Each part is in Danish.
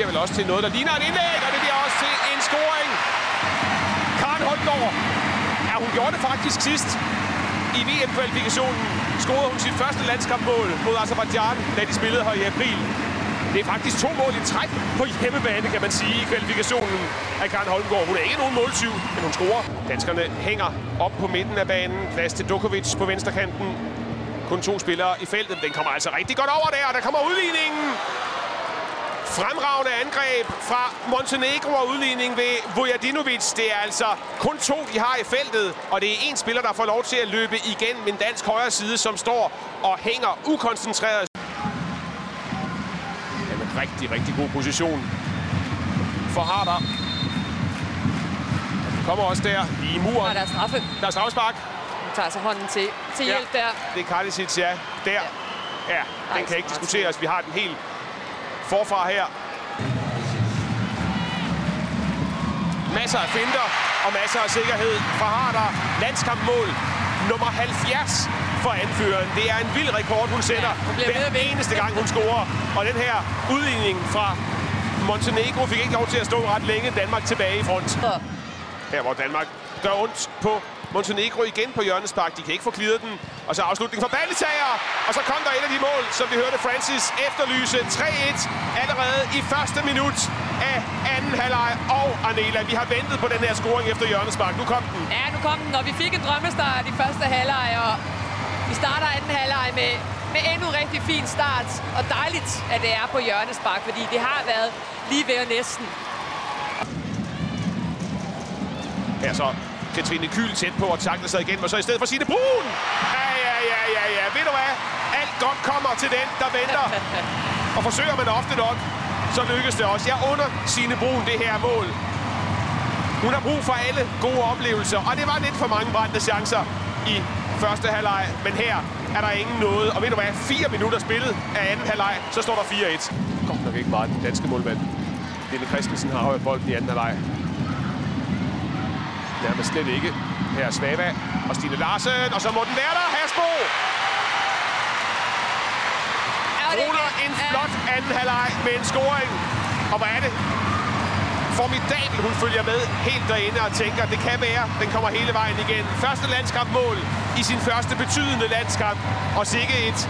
bliver vel også til noget, der ligner et indlæg, og det bliver også til en scoring. Karen Holmgaard. Ja, hun gjorde det faktisk sidst i VM-kvalifikationen. Scorede hun sit første landskampmål mod Azerbaijan, da de spillede her i april. Det er faktisk to mål i træk på hjemmebane, kan man sige, i kvalifikationen af Karen Holmgaard. Hun er ikke nogen måltyv, men hun scorer. Danskerne hænger op på midten af banen. Plads til Dukovic på venstrekanten. Kun to spillere i feltet. Den kommer altså rigtig godt over der, og der kommer udligningen. Fremragende angreb fra Montenegro og udligning ved Vujadinovic. Det er altså kun to, de har i feltet, og det er en spiller, der får lov til at løbe igen med en dansk højre side, som står og hænger ukoncentreret. En rigtig, rigtig god position for Harder. Den kommer også der i muren. Og der er straffe. Der er straffespark. Hun tager sig hånden til, til hjælp ja. der. Det er Kardicic, ja. Der. Ja, den kan ikke diskuteres. Vi har den helt forfra her. Masser af finder og masser af sikkerhed fra Harder. Landskampmål nummer 70 for anføreren. Det er en vild rekord, hun sætter ja, hver eneste gang, hun scorer. Og den her udligning fra Montenegro fik ikke lov til at stå ret længe. Danmark tilbage i front. Her hvor Danmark gør ondt på Montenegro igen på hjørnespark. De kan ikke få klidret den. Og så afslutning for Balletager. Og så kom der et af de mål, som vi hørte Francis efterlyse. 3-1 allerede i første minut af anden halvleg. Og Anela, vi har ventet på den her scoring efter hjørnespark. Nu kom den. Ja, nu kom den, og vi fik en drømmestart i første halvleg. Og vi starter anden halvleg med, med endnu rigtig fin start. Og dejligt, at det er på hjørnespark, fordi det har været lige ved næsten. Her så Katrine Kyl tæt på at takle sig igen, og så i stedet for Signe Brun. Ja, ja, ja, ja, ja. Ved du hvad? Alt godt kommer til den, der venter. Og forsøger man ofte nok, så lykkes det også. Jeg under Signe Brun det her mål. Hun har brug for alle gode oplevelser, og det var lidt for mange brændte chancer i første halvleg. Men her er der ingen noget. Og ved du hvad? Fire minutter spillet af anden halvleg, så står der 4-1. Godt nok ikke meget den danske målmand. Lille Christensen har højt bolden i anden halvleg. Nærmest slet ikke. Her er Svava og Stine Larsen, og så må den være der. Hasbo! Ruller en flot anden halvleg med en scoring. Og hvad er det? Formidabel, hun følger med helt derinde og tænker, det kan være, den kommer hele vejen igen. Første landskampmål i sin første betydende landskamp. Og sikke et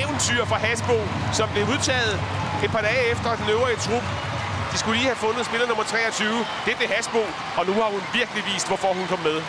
eventyr for Hasbo, som blev udtaget et par dage efter den øvrige trup de skulle lige have fundet spiller nummer 23. Det er det Hasbo, og nu har hun virkelig vist, hvorfor hun kom med.